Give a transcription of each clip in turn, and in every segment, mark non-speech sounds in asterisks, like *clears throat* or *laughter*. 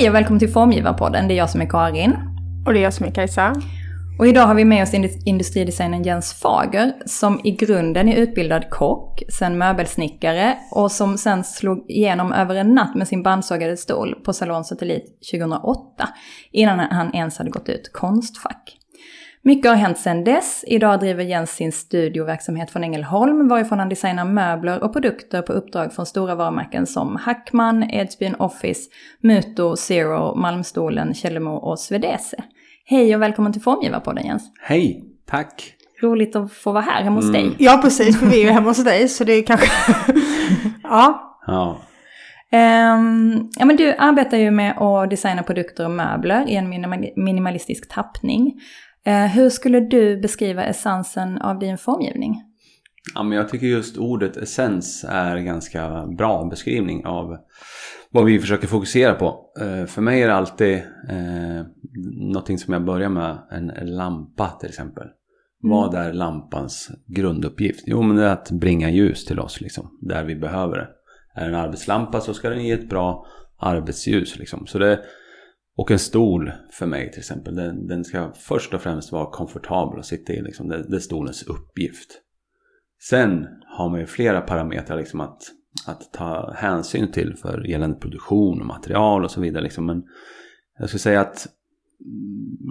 Hej och välkommen till Formgivarpodden. Det är jag som är Karin. Och det är jag som är Kajsa. Och idag har vi med oss industridesignern Jens Fager som i grunden är utbildad kock, sen möbelsnickare och som sen slog igenom över en natt med sin bandsågade stol på Salon Satellit 2008 innan han ens hade gått ut Konstfack. Mycket har hänt sedan dess. Idag driver Jens sin studioverksamhet från Ängelholm varifrån han designar möbler och produkter på uppdrag från stora varumärken som Hackman, Edsbyn Office, Muto, Zero, Malmstolen, Källemo och Svedese. Hej och välkommen till Formgivarpodden Jens. Hej, tack. Roligt att få vara här hemma hos mm. dig. Ja precis, för vi är ju hemma hos dig så det är kanske... *laughs* ja. Ja. Um, ja men du arbetar ju med att designa produkter och möbler i en minimalistisk tappning. Uh, hur skulle du beskriva essensen av din formgivning? Ja, men jag tycker just ordet essens är ganska bra beskrivning av vad vi försöker fokusera på. Uh, för mig är det alltid uh, någonting som jag börjar med, en lampa till exempel. Mm. Vad är lampans grunduppgift? Jo, men det är att bringa ljus till oss, liksom, där vi behöver det. Är det en arbetslampa så ska den ge ett bra arbetsljus. Liksom. Så det, och en stol för mig till exempel, den, den ska först och främst vara komfortabel att sitta i. Liksom. Det, det är stolens uppgift. Sen har man ju flera parametrar liksom att, att ta hänsyn till för gällande produktion och material och så vidare. Liksom. Men jag skulle säga att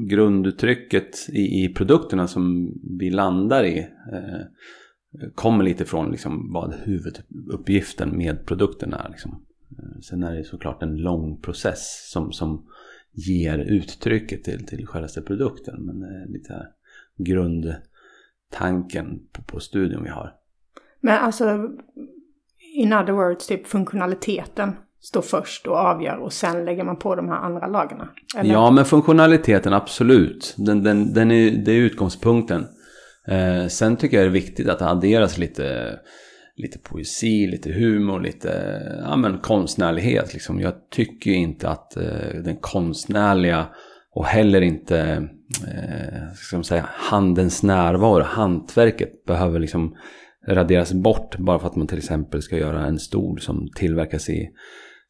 grunduttrycket i, i produkterna som vi landar i eh, kommer lite från liksom vad huvuduppgiften med produkten är. Liksom. Eh, sen är det såklart en lång process som, som ger uttrycket till, till självaste produkten. Men eh, lite här grundtanken på, på studion vi har. Men alltså, in other words, typ funktionaliteten står först och avgör och sen lägger man på de här andra lagren? Ja, men funktionaliteten absolut. Den, den, den är, det är utgångspunkten. Eh, sen tycker jag det är viktigt att det adderas lite, lite poesi, lite humor, lite ja, men konstnärlighet. Liksom. Jag tycker inte att eh, den konstnärliga och heller inte eh, ska man säga, handens närvaro, hantverket behöver liksom raderas bort bara för att man till exempel ska göra en stol som tillverkas i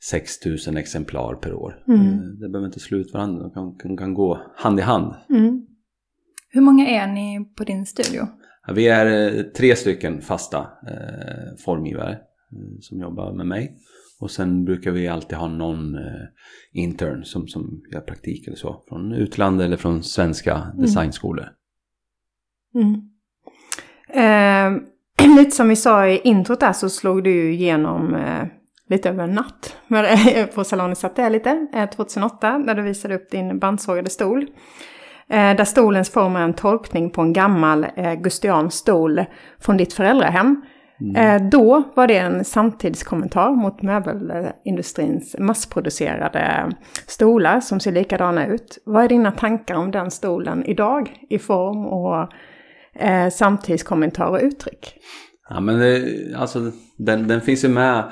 6000 exemplar per år. Mm. Eh, det behöver inte sluta varandra, de kan, kan, kan, gå hand i hand. Mm. Hur många är ni på din studio? Vi är eh, tre stycken fasta eh, formgivare eh, som jobbar med mig. Och sen brukar vi alltid ha någon eh, intern som, som gör praktik eller så. Från utlandet eller från svenska mm. designskolor. Mm. Eh, *clears throat* lite som vi sa i introt där så slog du igenom eh, lite över en natt *laughs* på Salon i lite 2008 där du visade upp din bandsågade stol. Eh, där stolens form är en tolkning på en gammal eh, gustiansk stol från ditt föräldrahem. Mm. Eh, då var det en samtidskommentar mot möbelindustrins massproducerade stolar som ser likadana ut. Vad är dina tankar om den stolen idag i form och eh, samtidskommentar och uttryck? Ja men det, alltså den, den finns ju med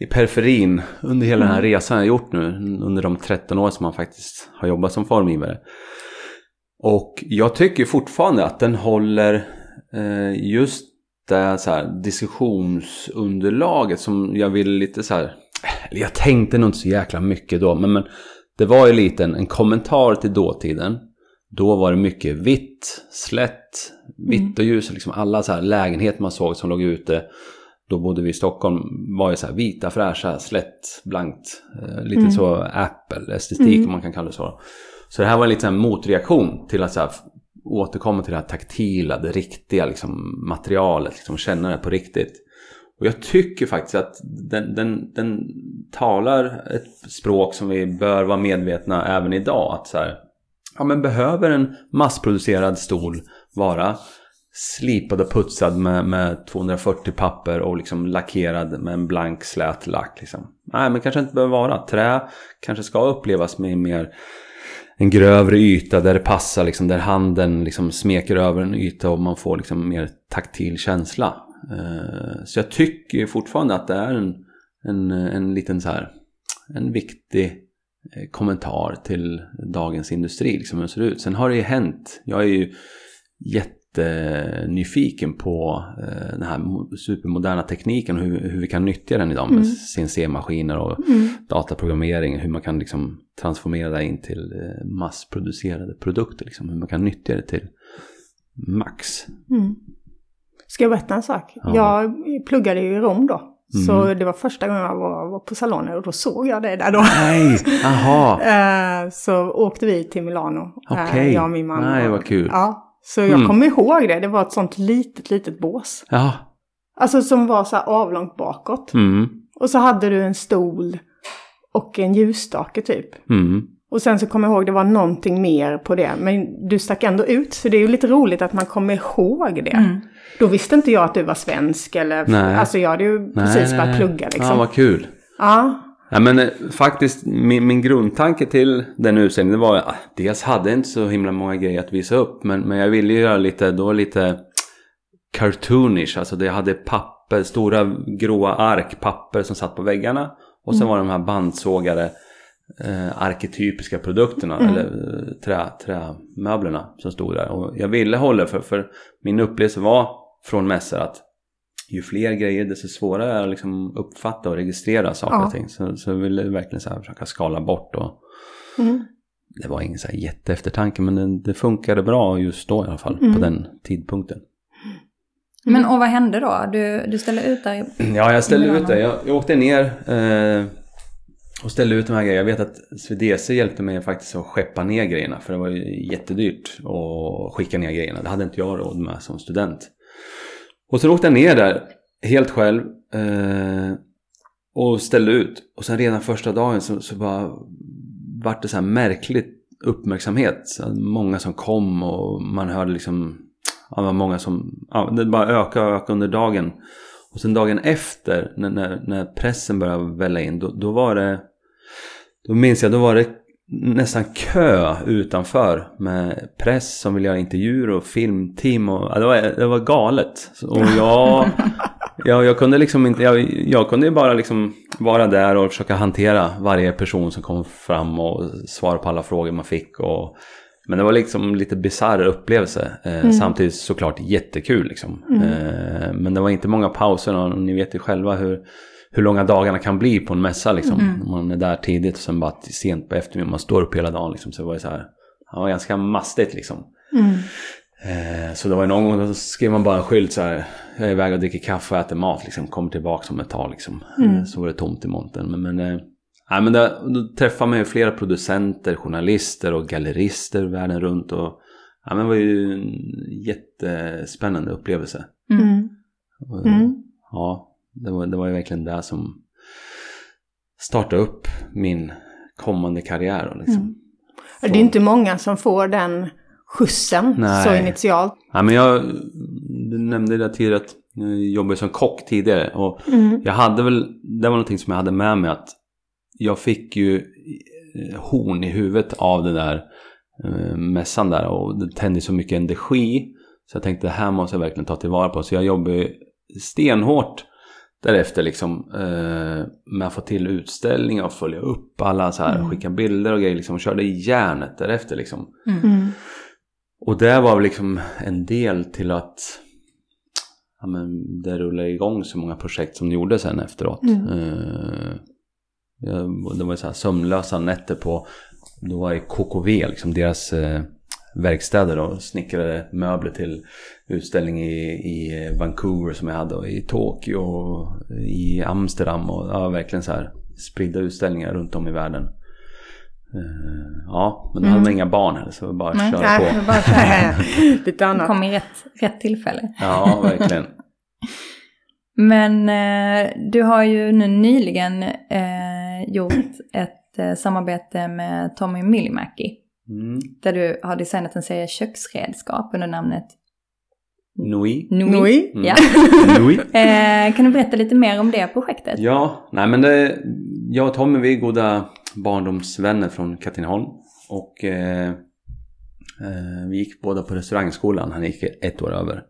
i periferin under hela den här mm. resan jag gjort nu. Under de 13 år som man faktiskt har jobbat som formgivare. Och jag tycker fortfarande att den håller eh, just det så här, diskussionsunderlaget som jag vill lite så här. Jag tänkte nog inte så jäkla mycket då. Men, men det var ju lite en, en kommentar till dåtiden. Då var det mycket vitt, slätt, vitt mm. och ljus. Liksom alla så här lägenheter man såg som låg ute då bodde vi i Stockholm, var ju så här vita, fräscha, slätt, blankt. Eh, lite mm. så Apple-estetik mm. om man kan kalla det så. Så det här var en liten motreaktion till att så här, återkomma till det här taktila, det riktiga liksom, materialet, liksom, känna det på riktigt. Och jag tycker faktiskt att den, den, den talar ett språk som vi bör vara medvetna även idag. Att så här, ja men behöver en massproducerad stol vara slipad och putsad med, med 240 papper och liksom lackerad med en blank slät lack. Liksom. Nej, men kanske inte behöver vara. Trä kanske ska upplevas med mer en grövre yta där det passar, liksom, där handen liksom smeker över en yta och man får liksom mer taktil känsla. Eh, så jag tycker fortfarande att det är en, en, en liten så här, en viktig eh, kommentar till dagens industri, liksom hur det ser ut. Sen har det ju hänt, jag är ju jätte jättenyfiken på eh, den här mo- supermoderna tekniken och hur, hur vi kan nyttja den idag med CNC-maskiner och Mm. dataprogrammering. Hur man kan liksom transformera det in till eh, massproducerade produkter. Liksom. Hur man kan nyttja det till max. Mm. Ska jag berätta en sak? Ja. Jag pluggade ju i Rom då. Så Mm. det var första gången jag var, var på salonen och då såg jag det där då. Nej, aha. *laughs* Eh, så åkte vi till Milano. Okej. Jag och min man. Nej, vad kul. Ja, så jag Mm. kommer ihåg det. Det var ett sånt litet, litet bås. Ja. Alltså som var så här avlångt bakåt. Mm. Och så hade du en stol och en ljusstake typ. Mm. Och sen så kommer jag ihåg det var någonting mer på det. Men du stack ändå ut. Så det är ju lite roligt att man kommer ihåg det. Mm. Då visste inte jag att du var svensk eller... Nej. Alltså jag hade ju precis börjat plugga liksom. Ja, vad kul. Ja. Ja, men eh, faktiskt min, min grundtanke till den utställningen var att dels hade jag inte så himla många grejer att visa upp men, men jag ville göra lite, då lite cartoonish, alltså det hade papper, stora gråa ark papper som satt på väggarna och sen var det de här bandsågade eh, arketypiska produkterna eller eh, trä, trämöblerna som stod där. Och jag ville hålla för, för min upplevelse var från mässor att ju fler grejer desto svårare är det att liksom uppfatta och registrera saker Ja. och ting. Så, så jag ville verkligen så försöka skala bort och Mm. det var ingen så här jätteeftertanke men det, det funkade bra just då i alla fall Mm. på den tidpunkten. Men och vad hände då? Du, du ställde ut i... *clears throat* Ja, jag ställde ut det. Jag, jag åkte ner eh, och ställde ut de här grejerna. Jag vet att Swedese hjälpte mig faktiskt att skeppa ner grejerna för det var ju jättedyrt att skicka ner grejerna. Det hade inte jag råd med som student. Och så åkte jag ner där helt själv eh, och ställde ut. Och sen redan första dagen så, så bara vart det så här märkligt uppmärksamhet. Så många som kom och man hörde liksom ja, det var många som, ja, det bara ökade och ökade under dagen. Och sen dagen efter när, när, när pressen började välla in då, då var det, då minns jag, då var det nästan kö utanför med press som ville göra intervjuer och filmteam och det, var, det var galet. Och jag, *laughs* jag, jag kunde liksom inte, jag, jag kunde bara liksom vara där och försöka hantera varje person som kom fram och svara på alla frågor man fick och men det var liksom lite bisarr upplevelse. Eh, Samtidigt såklart jättekul liksom. Eh, men det var inte många pauser och ni vet ju själva hur, hur långa dagarna kan bli på en mässa liksom. Man är där tidigt och sen bara sent på eftermiddagen. Man står upp hela dagen liksom. Så det var ju så här. Var ganska mastigt liksom. Mm. Eh, så det var någon gång då skrev man bara en skylt så här. Jag är iväg och dricker kaffe och äter mat liksom. Kommer tillbaka om ett tag liksom. Eh, så var det tomt i montern. Men, men, eh, men då träffade man ju flera producenter, journalister och gallerister världen runt. Och, ja, men det var ju en jättespännande upplevelse. Mm. Och, Mm. Ja, det var, det var ju verkligen det som startade upp min kommande karriär. och Liksom. Mm. Det är inte många som får den skjutsen Nej. så initialt. Ja, men jag du nämnde det tidigare att jag jobbade som kock tidigare. Och Mm. jag hade väl, det var någonting som jag hade med mig att jag fick ju eh, horn i huvudet av den där eh, mässan där. Och det tände så mycket energi. Så jag tänkte det här måste jag verkligen ta tillvara på. Så jag jobbade stenhårt därefter liksom eh, med att få till utställningar och följa upp alla så här, skicka bilder och grejer liksom. Och körde i järnet därefter liksom. Mm. Och det var väl liksom en del till att ja, men det rullade igång så många projekt som gjorde sen efteråt. Mm. Eh, det var så här sömnlösa nätter på, då var det KKV, liksom deras eh, verkstäder och snickrade möbler till utställning i, i Vancouver som jag hade och i Tokyo och i Amsterdam och ja, verkligen så här spridda utställningar runt om i världen. Eh, ja, men då hade man inga barn heller så bara Nej, köra Nej, på. bara här, *laughs* lite annat. Kom i rätt, rätt tillfälle. Ja, verkligen. *laughs* Men eh, du har ju nu nyligen eh, gjort ett eh, samarbete med Tommy Millimäki. Mm. Där du har designat en serie köksredskap under namnet Nui. Nui. Nui. Mm. Ja. *laughs* Nui. *laughs* Eh, kan du berätta lite mer om det projektet? Ja, nej men det, jag och Tommy vi är goda barndomsvänner från Katrineholm. Och eh, eh, vi gick båda på restaurangskolan, han gick ett år över.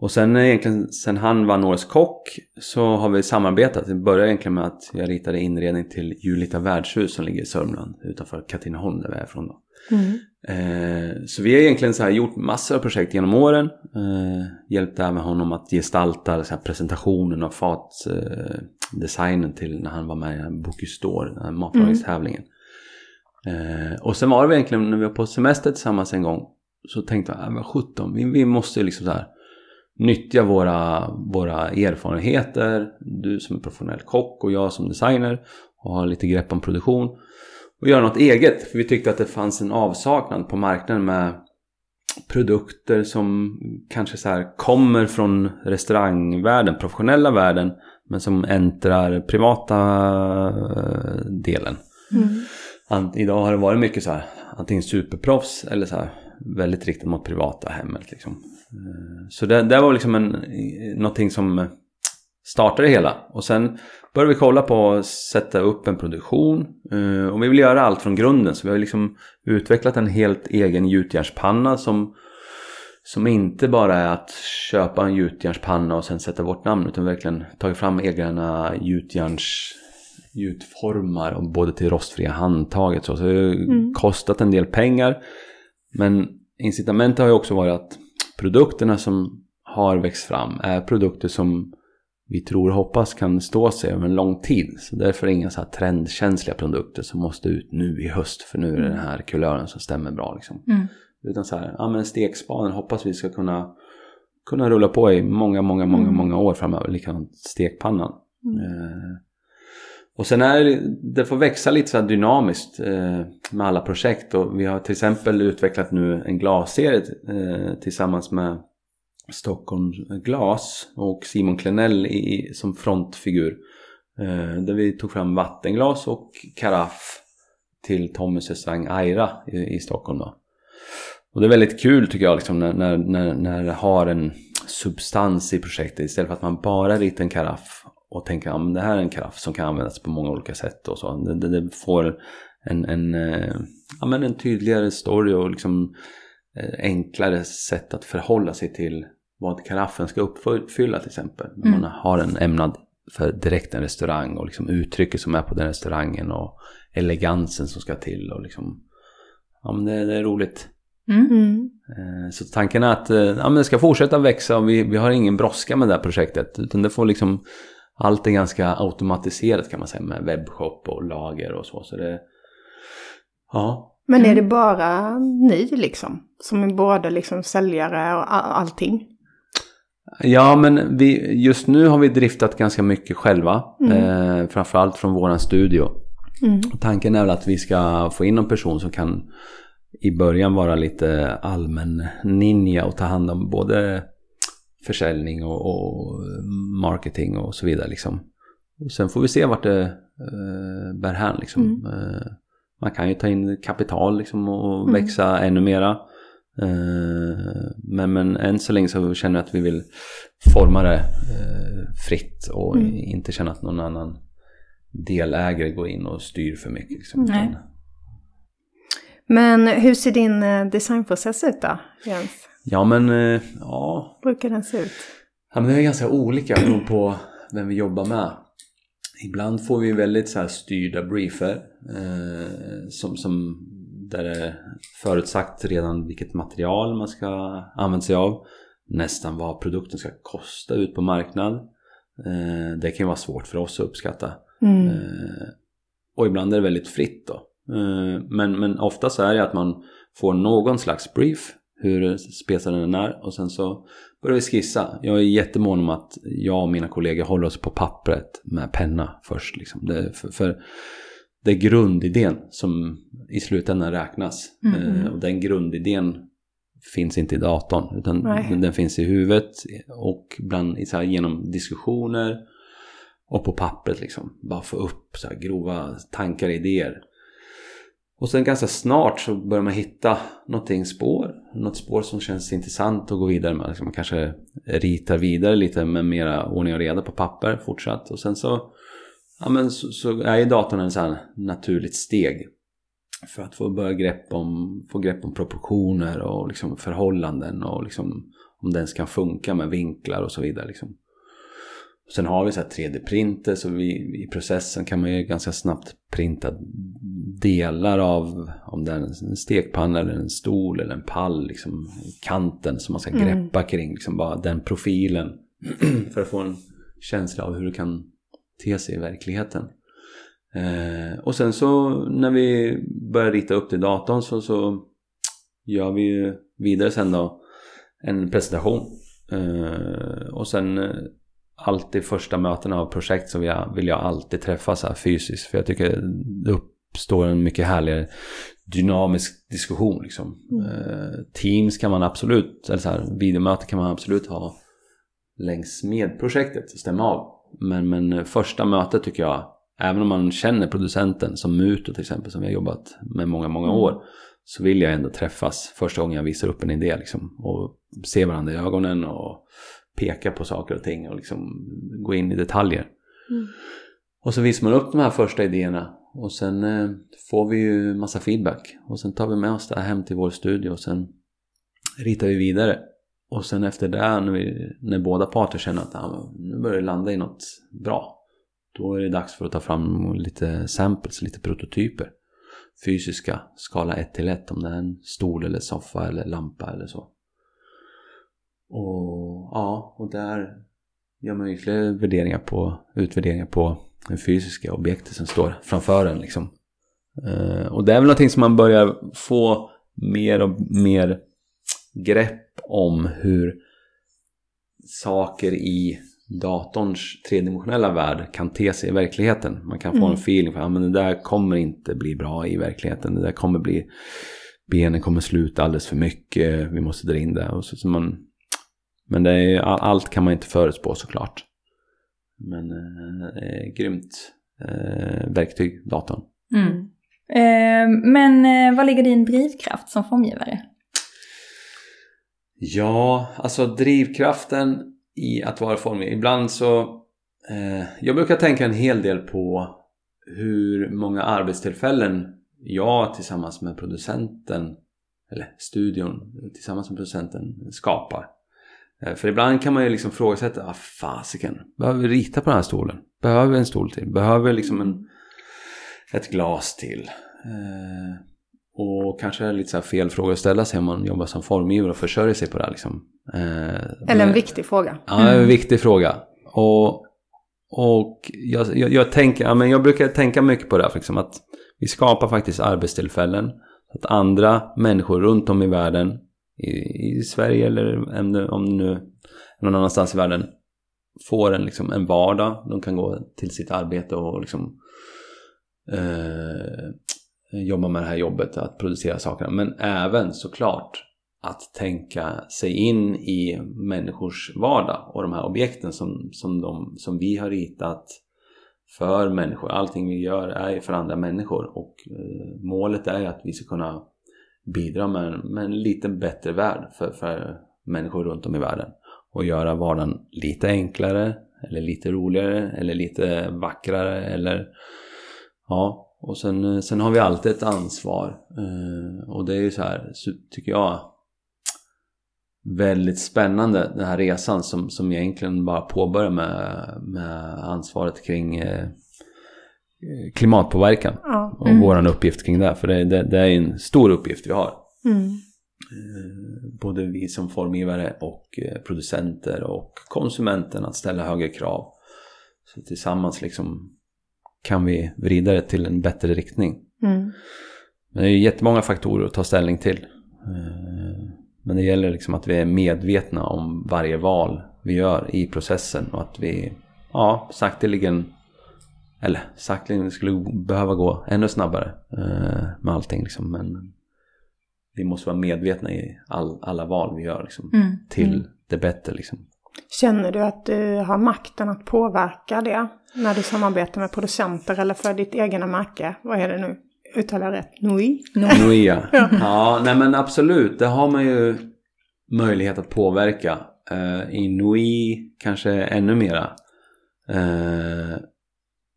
Och sen egentligen, sen han vann Årets Kock så har vi samarbetat. Det började egentligen med att jag ritade inredning till Julita värdshus som ligger i Sörmland utanför Katrineholm där vi är ifrån då. Mm. Eh, så vi har egentligen så här gjort massor av projekt genom åren. Eh, hjälpt även honom att gestalta så här presentationen av fatdesignen eh, till när han var med i Bocuse d'Or, Mm. matlagningstävlingen. Eh, och sen var det egentligen när vi var på semester tillsammans en gång så tänkte jag, äh, men 17, vi, vi måste liksom så här nyttja våra, våra erfarenheter. Du som är professionell kock och jag som designer och har lite grepp om produktion. Och göra något eget. För vi tyckte att det fanns en avsaknad på marknaden med produkter som kanske så här kommer från restaurangvärlden, professionella världen. Men som äntrar privata eh, delen. Mm. Idag har det varit mycket så här, antingen superproffs eller så här väldigt riktat mot privata hemmet. Liksom. Eh, så det, det var liksom en, någonting som startade det hela. Och sen började vi kolla på att sätta upp en produktion. Eh, och vi vill göra allt från grunden. Så vi har liksom utvecklat en helt egen gjutjärnspanna som, som inte bara är att köpa en gjutjärnspanna och sen sätta vårt namn. Utan verkligen tagit fram egna gjutjärns gjutformar både till rostfria handtaget. Så, så det har mm. kostat en del pengar. Men incitamentet har ju också varit att produkterna som har växt fram är produkter som vi tror och hoppas kan stå sig över en lång tid. Så därför är det inga så här trendkänsliga produkter som måste ut nu i höst för nu är det den här kulören som stämmer bra. Liksom. Mm. Utan så här, ja men stekspaden hoppas vi ska kunna, kunna rulla på i många, många, många, mm. många år framöver. Likadant stekpannan. Mm. Eh, och sen är det, det får växa lite så dynamiskt eh, med alla projekt och vi har till exempel utvecklat nu en glasserie eh, tillsammans med Stockholm Glas och Simon Klenell i, som frontfigur. Eh, där vi tog fram vattenglas och karaff till Tommys restaurang Aira i, i Stockholm. Då. Och det är väldigt kul tycker jag liksom, när, när, när, när det har en substans i projektet istället för att man bara ritar en karaff och tänker att det här är en karaff som kan användas på många olika sätt och så. Det, det, det får en, en, eh, ja, men en tydligare story och liksom eh, enklare sätt att förhålla sig till vad karaffen ska uppfylla till exempel. Mm. När man har en ämnad för direkt en restaurang och liksom uttrycket som är på den restaurangen och elegansen som ska till och liksom ja men det, det är roligt. Mm. mm. Eh, så tanken är att ja, men det ska fortsätta växa och vi, vi har ingen brådska med det här projektet utan det får liksom allt är ganska automatiserat kan man säga med webbshop och lager och så. så det, ja. Men är det bara ni liksom? Som är både liksom säljare och allting? Ja, men vi, just nu har vi driftat ganska mycket själva. Mm. Eh, framförallt från våran studio. Mm. Tanken är väl att vi ska få in någon person som kan i början vara lite allmän ninja och ta hand om både försäljning och, och, marketing och så vidare. Liksom. Och sen får vi se vart det eh, bär hän. Liksom. Mm. Eh, man kan ju ta in kapital liksom, och mm. växa ännu mera. Eh, men, men än så länge så känner jag att vi vill forma det eh, fritt och mm. inte känna att någon annan delägare går in och styr för mycket. Liksom. Nej. Men hur ser din eh, designprocess ut då, Jens? Ja men, ja. brukar den se ut? Ja men det är ganska olika beroende på vem vi jobbar med. Ibland får vi väldigt så här styrda briefer. Eh, som, som, där det är förutsagt redan vilket material man ska använda sig av. Nästan vad produkten ska kosta ut på marknad. Eh, det kan vara svårt för oss att uppskatta. Mm. Eh, och ibland är det väldigt fritt då. Eh, men, men ofta så är det att man får någon slags brief hur spelaren är och sen så börjar vi skissa. Jag är jättemån om att jag och mina kollegor håller oss på pappret med penna först. Liksom. För, för, det är grundidén som i slutändan räknas. Mm. Eh, och den grundidén finns inte i datorn utan Nej. den finns i huvudet och bland, så här, genom diskussioner och på pappret liksom. Bara få upp så grova tankar och idéer. Och sen ganska snart så börjar man hitta någonting spår. Något spår som känns intressant att gå vidare med. Liksom man kanske ritar vidare lite med mera ordning och reda på papper fortsatt. Och sen så, ja men så, så är datorn en sån här naturligt steg. För att få börja grepp om, få grepp om proportioner och liksom förhållanden och liksom om den ska funka med vinklar och så vidare. Liksom. Sen har vi så 3D-printer så vi, i processen kan man ju ganska snabbt printa delar av om det är en stekpanna eller en stol eller en pall. Liksom, kanten som man ska mm. greppa mm. kring. Liksom bara den profilen. *clears throat* för att få en känsla av hur det kan te sig i verkligheten. Eh, och sen så när vi börjar rita upp till datorn så, så gör vi ju vidare sen då en presentation. Eh, och sen eh, alltid första mötena av projekt så vill jag, vill jag alltid träffa så här fysiskt. För jag tycker det uppstår en mycket härligare dynamisk diskussion. Liksom. Mm. Eh, Teams kan man absolut, eller så här, videomöte kan man absolut ha längs med projektet och stämma av. Men, men första mötet tycker jag, även om man känner producenten som Muto till exempel som vi har jobbat med många, många mm. år. Så vill jag ändå träffas första gången jag visar upp en idé liksom, och se varandra i ögonen och peka på saker och ting och liksom gå in i detaljer. Mm. Och så visar man upp de här första idéerna och sen eh, får vi ju massa feedback och sen tar vi med oss det här hem till vår studio och sen ritar vi vidare. Och sen efter det, när, vi, när båda parter känner att ah, nu börjar det landa i något bra, då är det dags för att ta fram lite samples, lite prototyper. Fysiska, skala 1 till 1 om det är en stol eller soffa eller lampa eller så. Och ja, och där gör man ytterligare värderingar på, utvärderingar på det fysiska objektet som står framför en liksom. Eh, och det är väl någonting som man börjar få mer och mer grepp om hur saker i datorns tredimensionella värld kan te sig i verkligheten. Man kan få mm. en feeling för att ah, det där kommer inte bli bra i verkligheten. Det där kommer bli, benen kommer sluta alldeles för mycket, vi måste dra in det. Och så, så man, men det är, allt kan man inte förutspå såklart. Men eh, grymt eh, verktyg, datorn. Mm. Eh, men eh, vad ligger din drivkraft som formgivare? Ja, alltså drivkraften i att vara formgivare. Ibland så... Eh, jag brukar tänka en hel del på hur många arbetstillfällen jag tillsammans med producenten eller studion tillsammans med producenten skapar. Eh, för ibland kan man ju liksom frågasätta, ah, fasiken, behöver vi rita på den här stolen? Behöver vi en stol till? Behöver vi liksom en, ett glas till? Eh, och kanske lite så fel fråga att ställa sig om man jobbar som formgivare och försörjer sig på det här liksom. Eh, Eller en viktig fråga. Ja, en mm. viktig fråga. Och, och jag, jag, jag, tänker, ja, men jag brukar tänka mycket på det här, liksom, att vi skapar faktiskt arbetstillfällen. Så att andra människor runt om i världen i, i Sverige eller om det nu är någon annanstans i världen får en, liksom, en vardag. De kan gå till sitt arbete och liksom, eh, Eh, jobba med det här jobbet, att producera sakerna. Men även såklart att tänka sig in i människors vardag och de här objekten som, som, de, som vi har ritat för människor. Allting vi gör är för andra människor och eh, målet är att vi ska kunna bidra med, med en lite bättre värld för, för människor runt om i världen. Och göra vardagen lite enklare, eller lite roligare, eller lite vackrare, eller ja. Och sen, sen har vi alltid ett ansvar. Eh, och det är ju så här, tycker jag, väldigt spännande den här resan som, som egentligen bara påbörjar med, med ansvaret kring eh, klimatpåverkan ja. och mm. våran uppgift kring det. För det, det, det, är en stor uppgift vi har. Mm. Eh, både vi som formgivare och eh, producenter och konsumenten att ställa högre krav. Så tillsammans liksom kan vi vrida det till en bättre riktning. Mm. Men det är jättemånga faktorer att ta ställning till. Eh, men det gäller liksom att vi är medvetna om varje val vi gör i processen och att vi ja, sakteligen eller sakteligen skulle behöva gå ännu snabbare eh, med allting liksom. Men vi måste vara medvetna i all, alla val vi gör liksom, mm. till mm. det bättre liksom. Känner du att du har makten att påverka det när du samarbetar med producenter eller för ditt egna märke? Vad är det nu? Uttalar jag rätt? Nui? Nui, *laughs* ja. ja. nej men absolut. Det har man ju möjlighet att påverka. Uh, I Nui kanske ännu mera. Uh,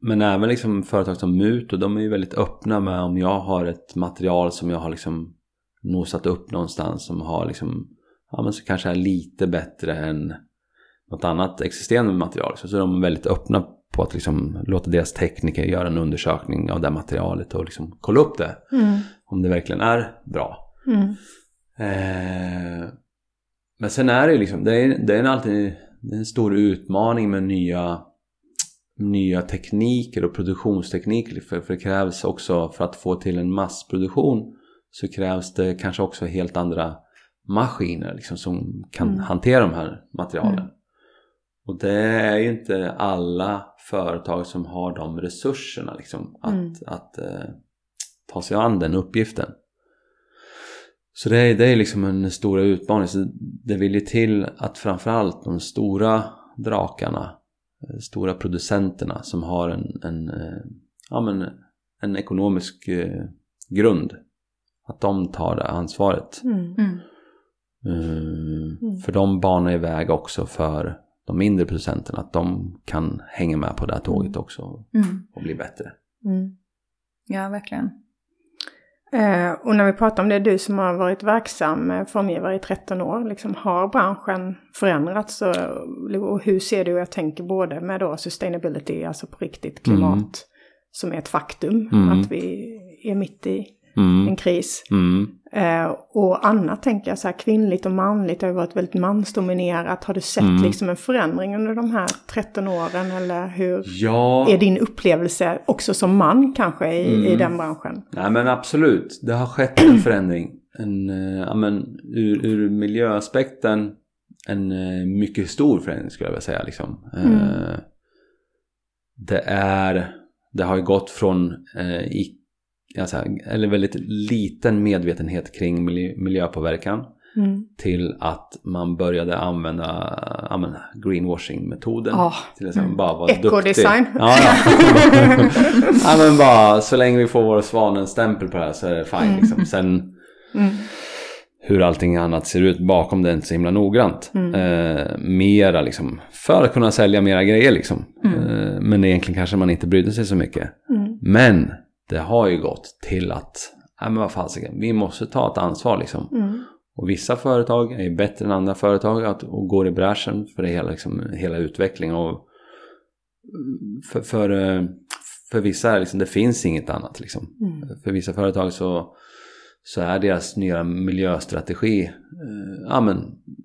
men även liksom företag som Muto, de är ju väldigt öppna med om jag har ett material som jag har liksom nosat upp någonstans som har liksom ja, men så kanske är lite bätre än något annat existerande material. Så, så är de väldigt öppna på att liksom låta deras tekniker göra en undersökning av det materialet och liksom kolla upp det. Mm. Om det verkligen är bra. Mm. Eh, men sen är det liksom, det är, det är alltid det är en stor utmaning med nya, nya tekniker och produktionstekniker. För, för det krävs också, för att få till en massproduktion så krävs det kanske också helt andra maskiner liksom, som kan Mm. hantera de här materialen. Mm. Och det är ju inte alla företag som har de resurserna liksom, att, Mm. att eh, ta sig an den uppgiften. Så det är, det är liksom en stora utmaning. Så det vill ju till att framförallt de stora drakarna, eh, stora producenterna som har en, en, eh, ja, men en ekonomisk eh, grund, att de tar det ansvaret. Mm. Mm. Eh, För de banar iväg också för de mindre producenterna, att de kan hänga med på det här tåget också Mm. och bli bättre. Mm. Ja, verkligen. Eh, och när vi pratar om det, du som har varit verksam eh, formgivare i 13 år, liksom, har branschen förändrats? Och, och hur ser du, jag tänker både med då sustainability, alltså på riktigt klimat, Mm. som är ett faktum, Mm. att vi är mitt i Mm. en kris. Mm. Eh, och annat tänker jag så här, kvinnligt och manligt har ju varit väldigt mansdominerat. Har du sett Mm. liksom en förändring under de här 13 åren eller hur Ja, är din upplevelse också som man kanske i, i Mm. den branschen? Nej men absolut, det har skett en *clears throat* förändring. En, eh, ja, men, ur, ur miljöaspekten en eh, mycket stor förändring skulle jag vilja säga. Liksom. Mm. Eh, det är, det har ju gått från eh, i, alltså, eller väldigt liten medvetenhet kring miljö, miljöpåverkan Mm. till att man började använda, använda greenwashing-metoden. Ja. Till exempel bara vara duktig. Ecodesign. Ja, ja. *laughs* ja men bara så länge vi får vår svanenstämpel på det här så är det fine liksom. Sen Mm. hur allting annat ser ut bakom det är inte så himla noggrant. Mm. Eh, mera liksom, för att kunna sälja mera grejer liksom. Mm. Eh, men egentligen kanske man inte brydde sig så mycket. Mm. Men det har ju gått till att, nej men vad fasiken, vi måste ta ett ansvar liksom. Mm. Och vissa företag är ju bättre än andra företag att, och går i bräschen för det hela, liksom, hela utvecklingen. Och för, för, för vissa liksom, det finns inget annat liksom. Mm. För vissa företag så, så är deras nya miljöstrategi, eh, ja men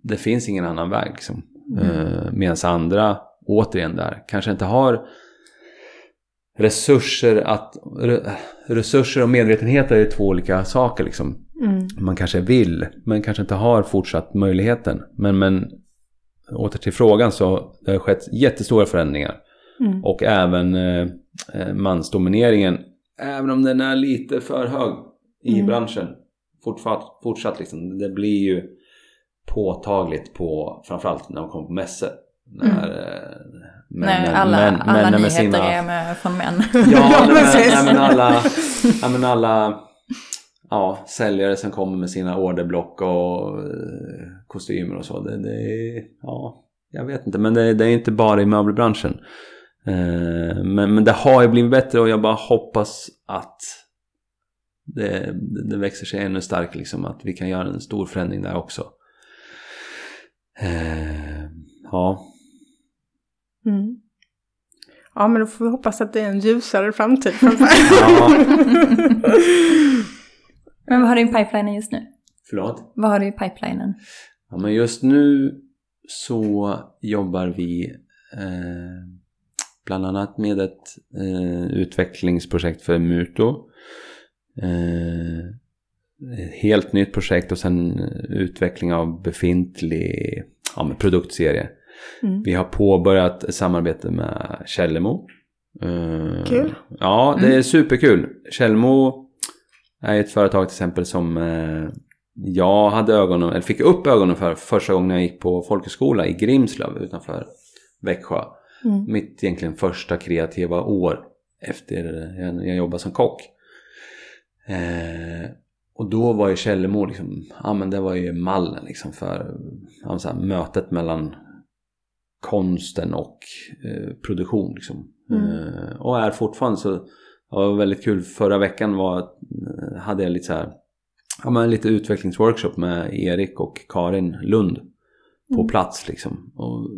det finns ingen annan väg liksom. Eh, Medan andra, återigen där, kanske inte har resurser att, re, resurser och medvetenhet är två olika saker liksom Mm. man kanske vill men kanske inte har fortsatt möjligheten. Men, men åter till frågan så det har skett jättestora förändringar. Mm. Och även eh, eh, mansdomineringen, även om den är lite för hög i Mm. branschen, fortsatt, fortsatt liksom, det blir ju påtagligt på, framförallt när man kommer på mässor. När, eh, Nej, alla, män- alla männen nyheter sina- är med, från män. *laughs* Ja, Ja, men, nej, men alla, nej, men alla ja, säljare som kommer med sina orderblock och eh, kostymer och så. Det, det är, ja, jag vet inte, men det, det är inte bara i möbelbranschen. Eh, men, men det har ju blivit bättre och jag bara hoppas att det, det växer sig ännu starkare, liksom, att vi kan göra en stor förändring där också. Eh, ja, Mm. Ja, men då får vi hoppas att det är en ljusare framtid. *laughs* Ja. *laughs* Men vad har du i pipelinen just nu? förlåt. Vad har du i pipelinen? Ja, men just nu så jobbar vi eh, bland annat med ett eh, utvecklingsprojekt för Muto. Eh, ett helt nytt projekt och sen utveckling av befintlig ja, produktserie. Mm. Vi har påbörjat ett samarbete med Källemo. Eh, Kul. Ja, det Mm. är superkul. Källemo är ett företag till exempel som eh, jag hade ögonen, eller fick upp ögonen för första gången jag gick på folkhögskola i Grimslöv utanför Växjö. Mm. Mitt egentligen första kreativa år efter jag, jag jobbade som kock. Eh, och då var ju Källemo liksom, ja men det var ju mallen liksom för ja, här, mötet mellan konsten och eh, produktion liksom. Mm. Eh, och är fortfarande så, det var väldigt kul, förra veckan var, eh, hade jag lite så här ja, men lite utvecklingsworkshop med Erik och Karin Lund på Mm. plats liksom. Och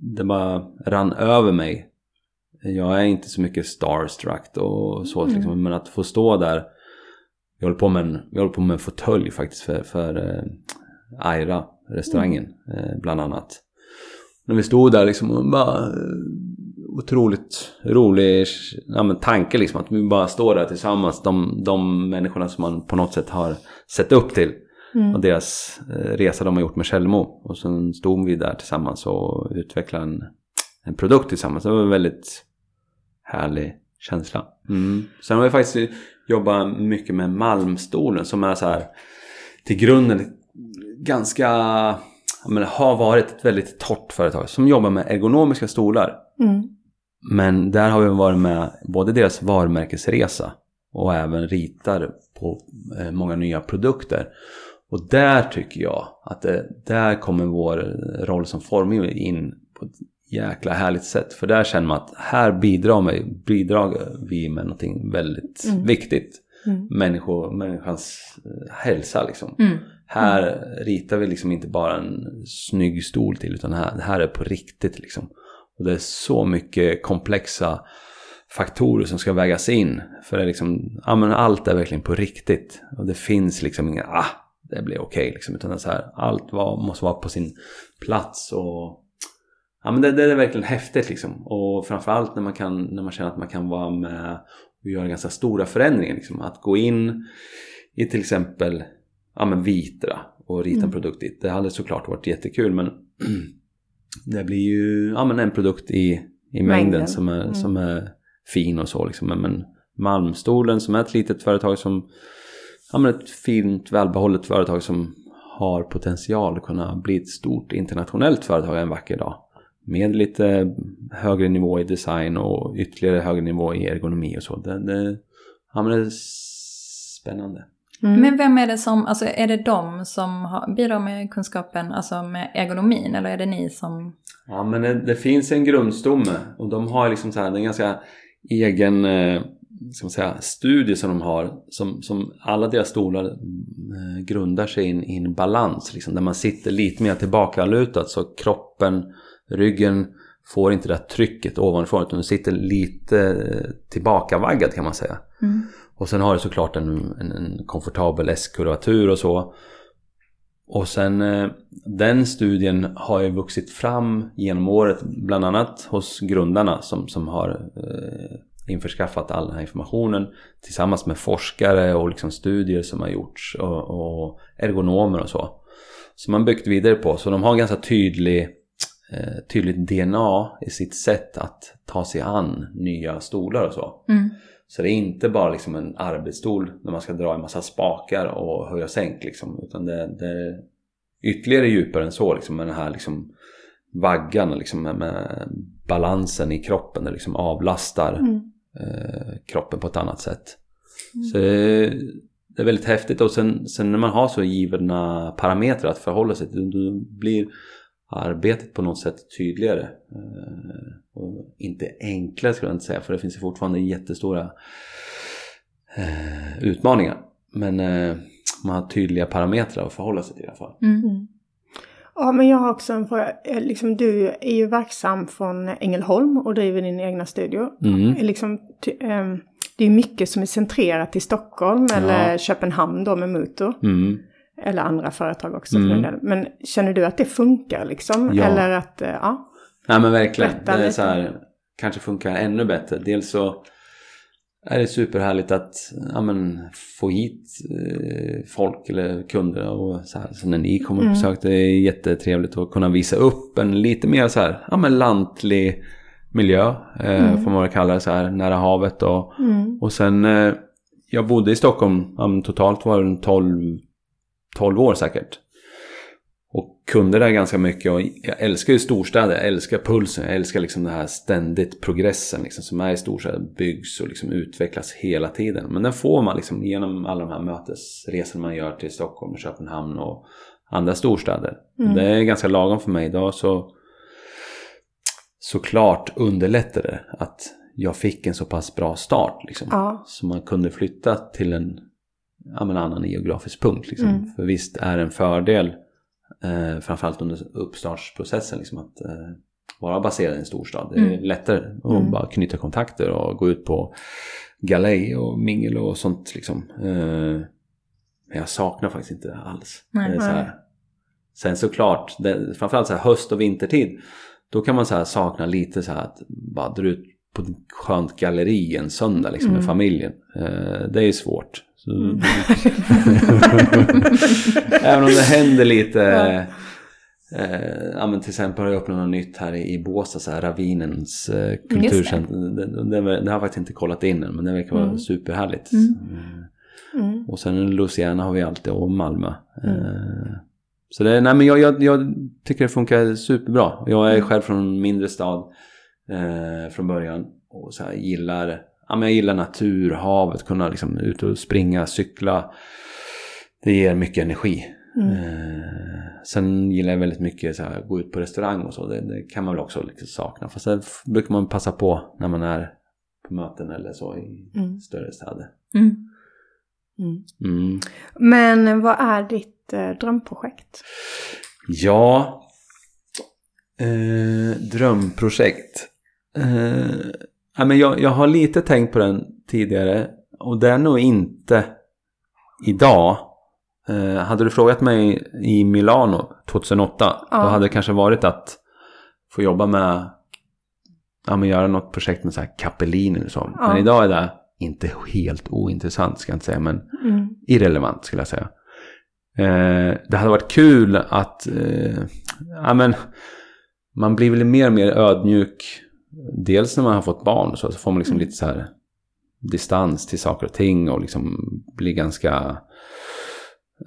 det bara rann över mig. Jag är inte så mycket starstruck och så Mm. liksom, men att få stå där. Vi håller på med en, vi håller på med en fåtölj faktiskt för, för eh, Aira, restaurangen eh, bland annat. När vi stod där liksom och bara eh, otroligt rolig ja, tanke liksom att vi bara står där tillsammans. De, de människorna som man på något sätt har sett upp till. Mm. Och deras eh, resa de har gjort med Källmo. Och sen stod vi där tillsammans och utvecklade en, en produkt tillsammans. Det var en väldigt härlig känsla. Mm. Sen har vi faktiskt jobbat mycket med Malmstolen som är så här till grunden ganska, menar, har varit ett väldigt torrt företag som jobbar med ergonomiska stolar. Mm. Men där har vi varit med både deras varumärkesresa och även ritar på eh, många nya produkter. Och där tycker jag att det, där kommer vår roll som formgivare in på ett jäkla härligt sätt. För där känner man att här bidrar, vi, bidrar vi med någonting väldigt Mm. viktigt. Mm. Människor, människans eh, hälsa liksom. Mm. Här ritar vi liksom inte bara en snygg stol till utan här, det här är på riktigt liksom. Och det är så mycket komplexa faktorer som ska vägas in. För det är liksom, ja men allt är verkligen på riktigt. Och det finns liksom inga, ah, det blir okej liksom. Utan det är så här, allt var, måste vara på sin plats och Ja men det, det är verkligen häftigt liksom. Och framförallt när man, kan, när man känner att man kan vara med och göra ganska stora förändringar. Liksom. Att gå in i till exempel ja, men Vitra och rita en Mm. produkt dit. Det hade såklart varit jättekul men *clears throat* det blir ju ja, men en produkt i, i mängden, Mängden. Som, är, Mm. som är fin och så. Liksom. Men, men Malmstolen som är ett litet företag som ja, men ett fint välbehållet företag som har potential att kunna bli ett stort internationellt företag en vacker dag. Med lite högre nivå i design och ytterligare högre nivå i ergonomi och så. Det, det, ja, men det är spännande. Mm. Men vem är det som, alltså är det de som har, bidrar med kunskapen, alltså med ergonomin, eller är det ni som... Ja men det, det finns en grundstomme och de har liksom så här, en ganska egen eh, ska man säga, studie som de har som, som alla deras stolar eh, grundar sig i en, i en balans liksom, där man sitter lite mer tillbakalutat så kroppen, ryggen får inte det här trycket ovanifrån utan du sitter lite eh, tillbakavaggad kan man säga. Mm. Och sen har det såklart en, en, en komfortabel S-kurvatur och så. Och sen eh, den studien har ju vuxit fram genom året bland annat hos grundarna som, som har eh, införskaffat all den här informationen tillsammans med forskare och liksom studier som har gjorts och, och ergonomer och så. Som man byggt vidare på. Så de har ganska tydlig, eh, tydligt DNA i sitt sätt att ta sig an nya stolar och så. Mm. Så det är inte bara liksom en arbetsstol när man ska dra en massa spakar och höja och sänk liksom. Utan det, det är ytterligare djupare än så liksom med den här liksom vaggan liksom med, med balansen i kroppen. Det liksom avlastar Mm. eh, kroppen på ett annat sätt. Så det, det är väldigt häftigt och sen, sen när man har så givna parametrar att förhålla sig till då blir arbetet på något sätt tydligare. Eh, och inte enklare skulle jag inte säga för det finns ju fortfarande jättestora eh, utmaningar. Men eh, man har tydliga parametrar att förhålla sig till i alla fall. Mm. Mm. Ja, men jag har också en fråga. Liksom, du är ju verksam från Ängelholm och driver din egna studio. Mm. Liksom, ty, ehm, det är mycket som är centrerat i Stockholm eller Köpenhamn då med Muto. Mm. Eller andra företag också Mm. för. Men känner du att det funkar liksom? Ja. Eller att, eh, ja. Nej men verkligen. Det är så här, kanske funkar ännu bättre. Dels så är det superhärligt att ja, men, få hit eh, folk eller kunder och så här. Så när ni kommer på Mm. besök det är jättetrevligt att kunna visa upp en lite mer så här, ja men lantlig miljö. Eh, Mm. Får man väl kalla det så här, nära havet och Mm. och sen, eh, jag bodde i Stockholm, ja, totalt var det 12, 12 år säkert. Och kunde där ganska mycket och jag älskar ju storstäder, jag älskar pulsen, jag älskar liksom den här ständigt progressen liksom, som är i storstäder, byggs och liksom utvecklas hela tiden. Men den får man liksom genom alla de här mötesresor man gör till Stockholm och Köpenhamn och andra storstäder. Mm. Det är ganska lagom för mig idag så såklart underlättade det att jag fick en så pass bra start. Liksom. Ja. Så man kunde flytta till en, ja, men annan geografisk punkt. Liksom. Mm. För visst är det en fördel, eh, framförallt under uppstartsprocessen, liksom, att eh, vara baserad i en storstad. Det är Mm. lättare att Mm. bara knyta kontakter och gå ut på galej och mingel och sånt. Liksom. Eh, men jag saknar faktiskt inte alls. Nej. så här. Sen såklart, det, framförallt så här höst och vintertid, då kan man så här sakna lite så här att bara dra ut på ett skönt galleri en söndag liksom, med Mm. familjen. Eh, det är svårt. Mm. *laughs* *laughs* Även om det händer lite. Ja. Eh, ja, men till exempel har jag öppnat något nytt här i, i Båstad, så här, Ravinens eh, kulturcentrum. Det, det, det, det har jag faktiskt inte kollat in än men det verkar vara Mm. superhärligt. Mm. Eh, Mm. och sen Luciana har vi alltid och Malmö. Mm. Eh, så det, nej men jag, jag, jag tycker det funkar superbra. Jag är Mm. själv från en mindre stad eh, från början. Och så här, gillar, ja, men jag gillar natur, havet, kunna liksom ut och springa, cykla. Det ger mycket energi. Mm. Eh, sen gillar jag väldigt mycket här, gå ut på restaurang och så. Det, det kan man väl också liksom sakna. Fast det brukar man passa på när man är på möten eller så i Mm. större städer. Mm. Mm. Mm. Men vad är ditt eh, drömprojekt? Ja, eh, drömprojekt. Eh, ja, men jag, jag har lite tänkt på den tidigare och det är nog inte idag. Eh, hade du frågat mig i Milano 2008 Ja. då hade det kanske varit att få jobba med, ja men göra något projekt med så här Capellini eller så. Ja. Men idag är det inte helt ointressant ska jag inte säga men Mm. irrelevant skulle jag säga. Eh, det hade varit kul att, eh, ja men, man blir väl mer och mer ödmjuk. Dels när man har fått barn så, så får man liksom Mm. lite så här distans till saker och ting och liksom blir ganska...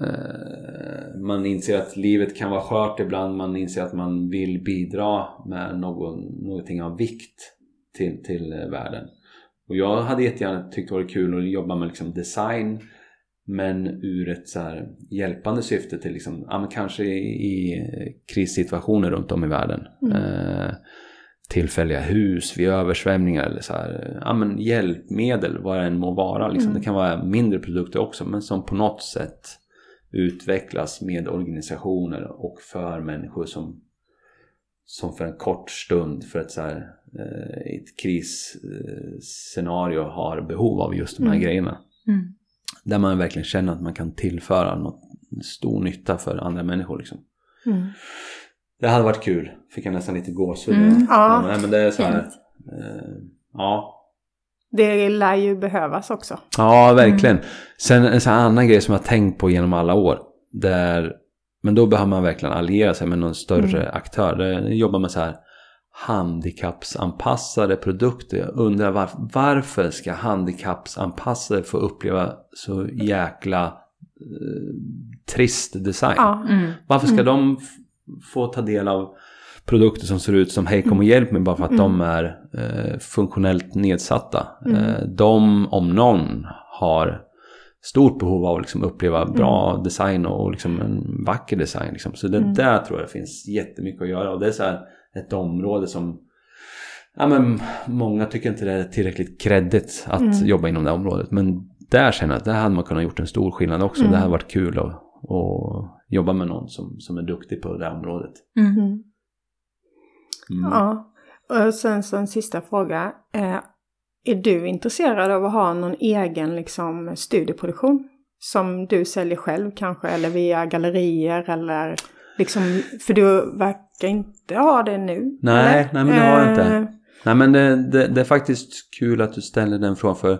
Eh, man inser att livet kan vara skört ibland, man inser att man vill bidra med någon, någonting av vikt till, till eh, världen. Och jag hade jättegärna tyckt det var kul att jobba med liksom design men ur ett så hjälpande syfte till liksom, ja, kanske i, i krissituationer runt om i världen. Mm. Eh, tillfälliga hus vid översvämningar eller så här, ja, men hjälpmedel vad det än må vara. Liksom. Mm. Det kan vara mindre produkter också men som på något sätt utvecklas med organisationer och för människor som, som för en kort stund för ett så här, eh, ett krisscenario har behov av just de här Mm. grejerna. Mm. Där man verkligen känner att man kan tillföra något stor nytta för andra människor. Liksom. Mm. Det hade varit kul. Fick jag nästan lite gåshud. Mm. Ja. Nej, men det är så här. Eh, ja. Det lär ju behövas också. ja, verkligen. Sen en sån här annan grej som jag tänkt på genom alla år. Där, men då behöver man verkligen alliera sig med någon större Mm. aktör. Det jobbar med så här handikappsanpassade produkter. Jag undrar var, varför ska handikappsanpassade få uppleva så jäkla eh, trist design? Ja. Mm. Varför ska Mm. de få ta del av produkter som ser ut som Hej kom och hjälp mig bara för att Mm. de är eh, funktionellt nedsatta? Mm. Eh, de om någon har stort behov av att liksom uppleva bra design och liksom en vacker design. Liksom. Så det Mm. där tror jag finns jättemycket att göra och det är så ett område som ja, men många tycker inte det är tillräckligt kreddigt att Mm. jobba inom det området. Men där känner jag att där hade man kunnat gjort en stor skillnad också. Mm. Det hade varit kul att, att jobba med någon som, som är duktig på det här området. Mm. Mm. Mm. Ja. Och sen så en sista fråga. Eh, är du intresserad av att ha någon egen liksom, studieproduktion? Som du säljer själv kanske, eller via gallerier eller liksom, för du verkar inte ha det nu. Nej, eller? nej, men det har jag inte. Eh, Nej men det, det, det är faktiskt kul att du ställer den frågan för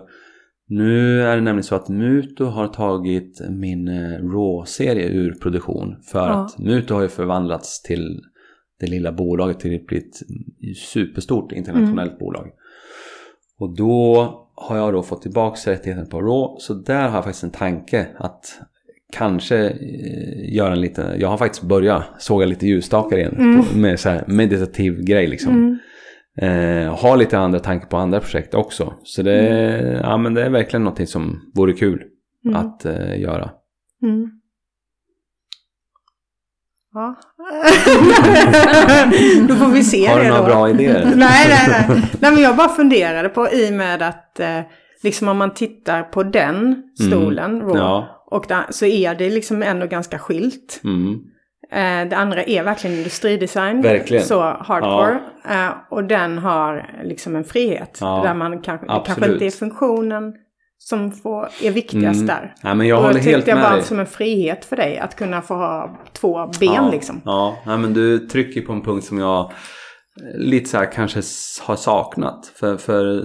nu är det nämligen så att Muto har tagit min eh, Raw-serie ur produktion. För Ja. att Muto har ju förvandlats till det lilla bolaget till ett superstort internationellt bolag. Och då har jag då fått tillbaka rättigheten på Raw. Så där har jag faktiskt en tanke att kanske eh, göra en liten, jag har faktiskt börjat såga lite ljusstakar igen. Mm. Med så här meditativ grej liksom. Mm. Eh, har lite andra tankar på andra projekt också. Så det, ja, men det är verkligen någonting som vore kul Mm. att eh, göra. Mm. Ja. *laughs* då får vi se Har det du några då. bra idéer? *laughs* nej, nej, nej. nej, men jag bara funderade på i och med att eh, liksom om man tittar på den stolen, Raw, Ja. och där, så är det liksom ändå ganska skilt. Mm. Eh, det andra är verkligen industridesign. Verkligen. Så hardcore. Eh, och den har liksom en frihet. Ja, Där man kanske, det kanske inte är funktionen som får, är viktigast Mm. där. Nej, men jag och håller jag helt jag med var dig. som en frihet för dig att kunna få ha två ben ja, liksom. Ja, nej, men du trycker på en punkt som jag eh, lite så här kanske har saknat. För, för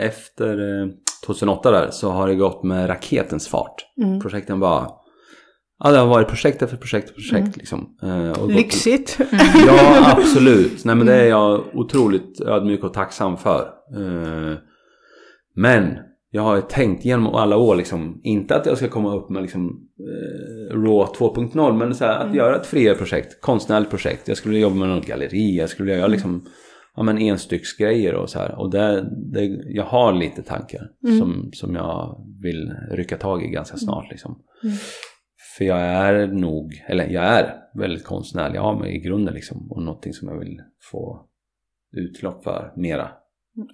efter eh, 2008 där så har det gått med raketens fart. Mm. Projekten bara... Ja, det har varit projekt efter projekt efter projekt liksom. Eh, Lyxigt. Ja, *laughs* absolut. Nej, men det är jag otroligt ödmjuk och tacksam för. Eh, Men jag har ju tänkt genom alla år liksom, inte att jag ska komma upp med liksom eh, RAW 2.0 men så här, att göra ett friare projekt, konstnärligt projekt. Jag skulle jobba med något galleri, jag skulle göra liksom ja, men enstycksgrejer och så här. Och det, det, jag har lite tankar som, som jag vill rycka tag i ganska snart liksom. För jag är nog, eller jag är väldigt konstnärlig av mig i grunden liksom. Och någonting som jag vill få utlopp för mera.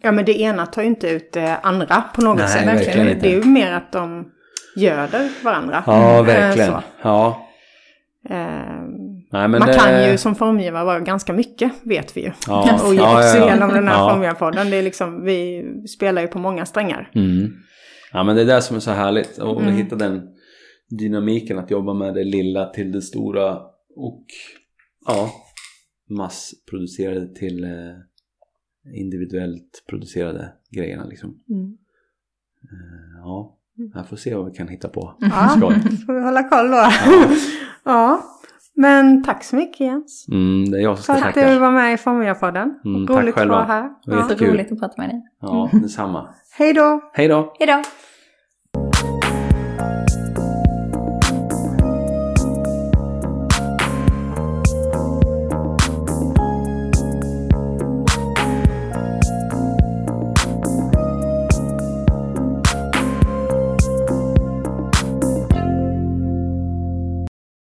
Ja men det ena tar ju inte ut det andra på något Nej, sätt. verkligen inte. Det är ju mer att de göder varandra. Ja, Eh, verkligen. så. Ja. Eh, Nej, man det... kan ju som formgivare vara ganska mycket, vet vi ju. Ja, *laughs* Och ja, också ja. genom den här Ja. formgivarpodden. Det är liksom, vi spelar ju på många strängar. Mm. Ja men det är det som är så härligt. Och Mm. hitta den dynamiken att jobba med det lilla till det stora. Och ja, massproducerade till eh, individuellt producerade grejerna liksom. Mm. Eh, ja, jag får se vad vi kan hitta på. Ja, *laughs* får vi hålla koll då. *laughs* Ja. Men tack så mycket Jens. Mm, det är jag som För ska att du tacka. var med i Formgivarpodden. Mm, Roligt att vara här. Det var Ja. Så roligt att prata med dig. Ja, detsamma. Hej då! Hej då! Hejdå!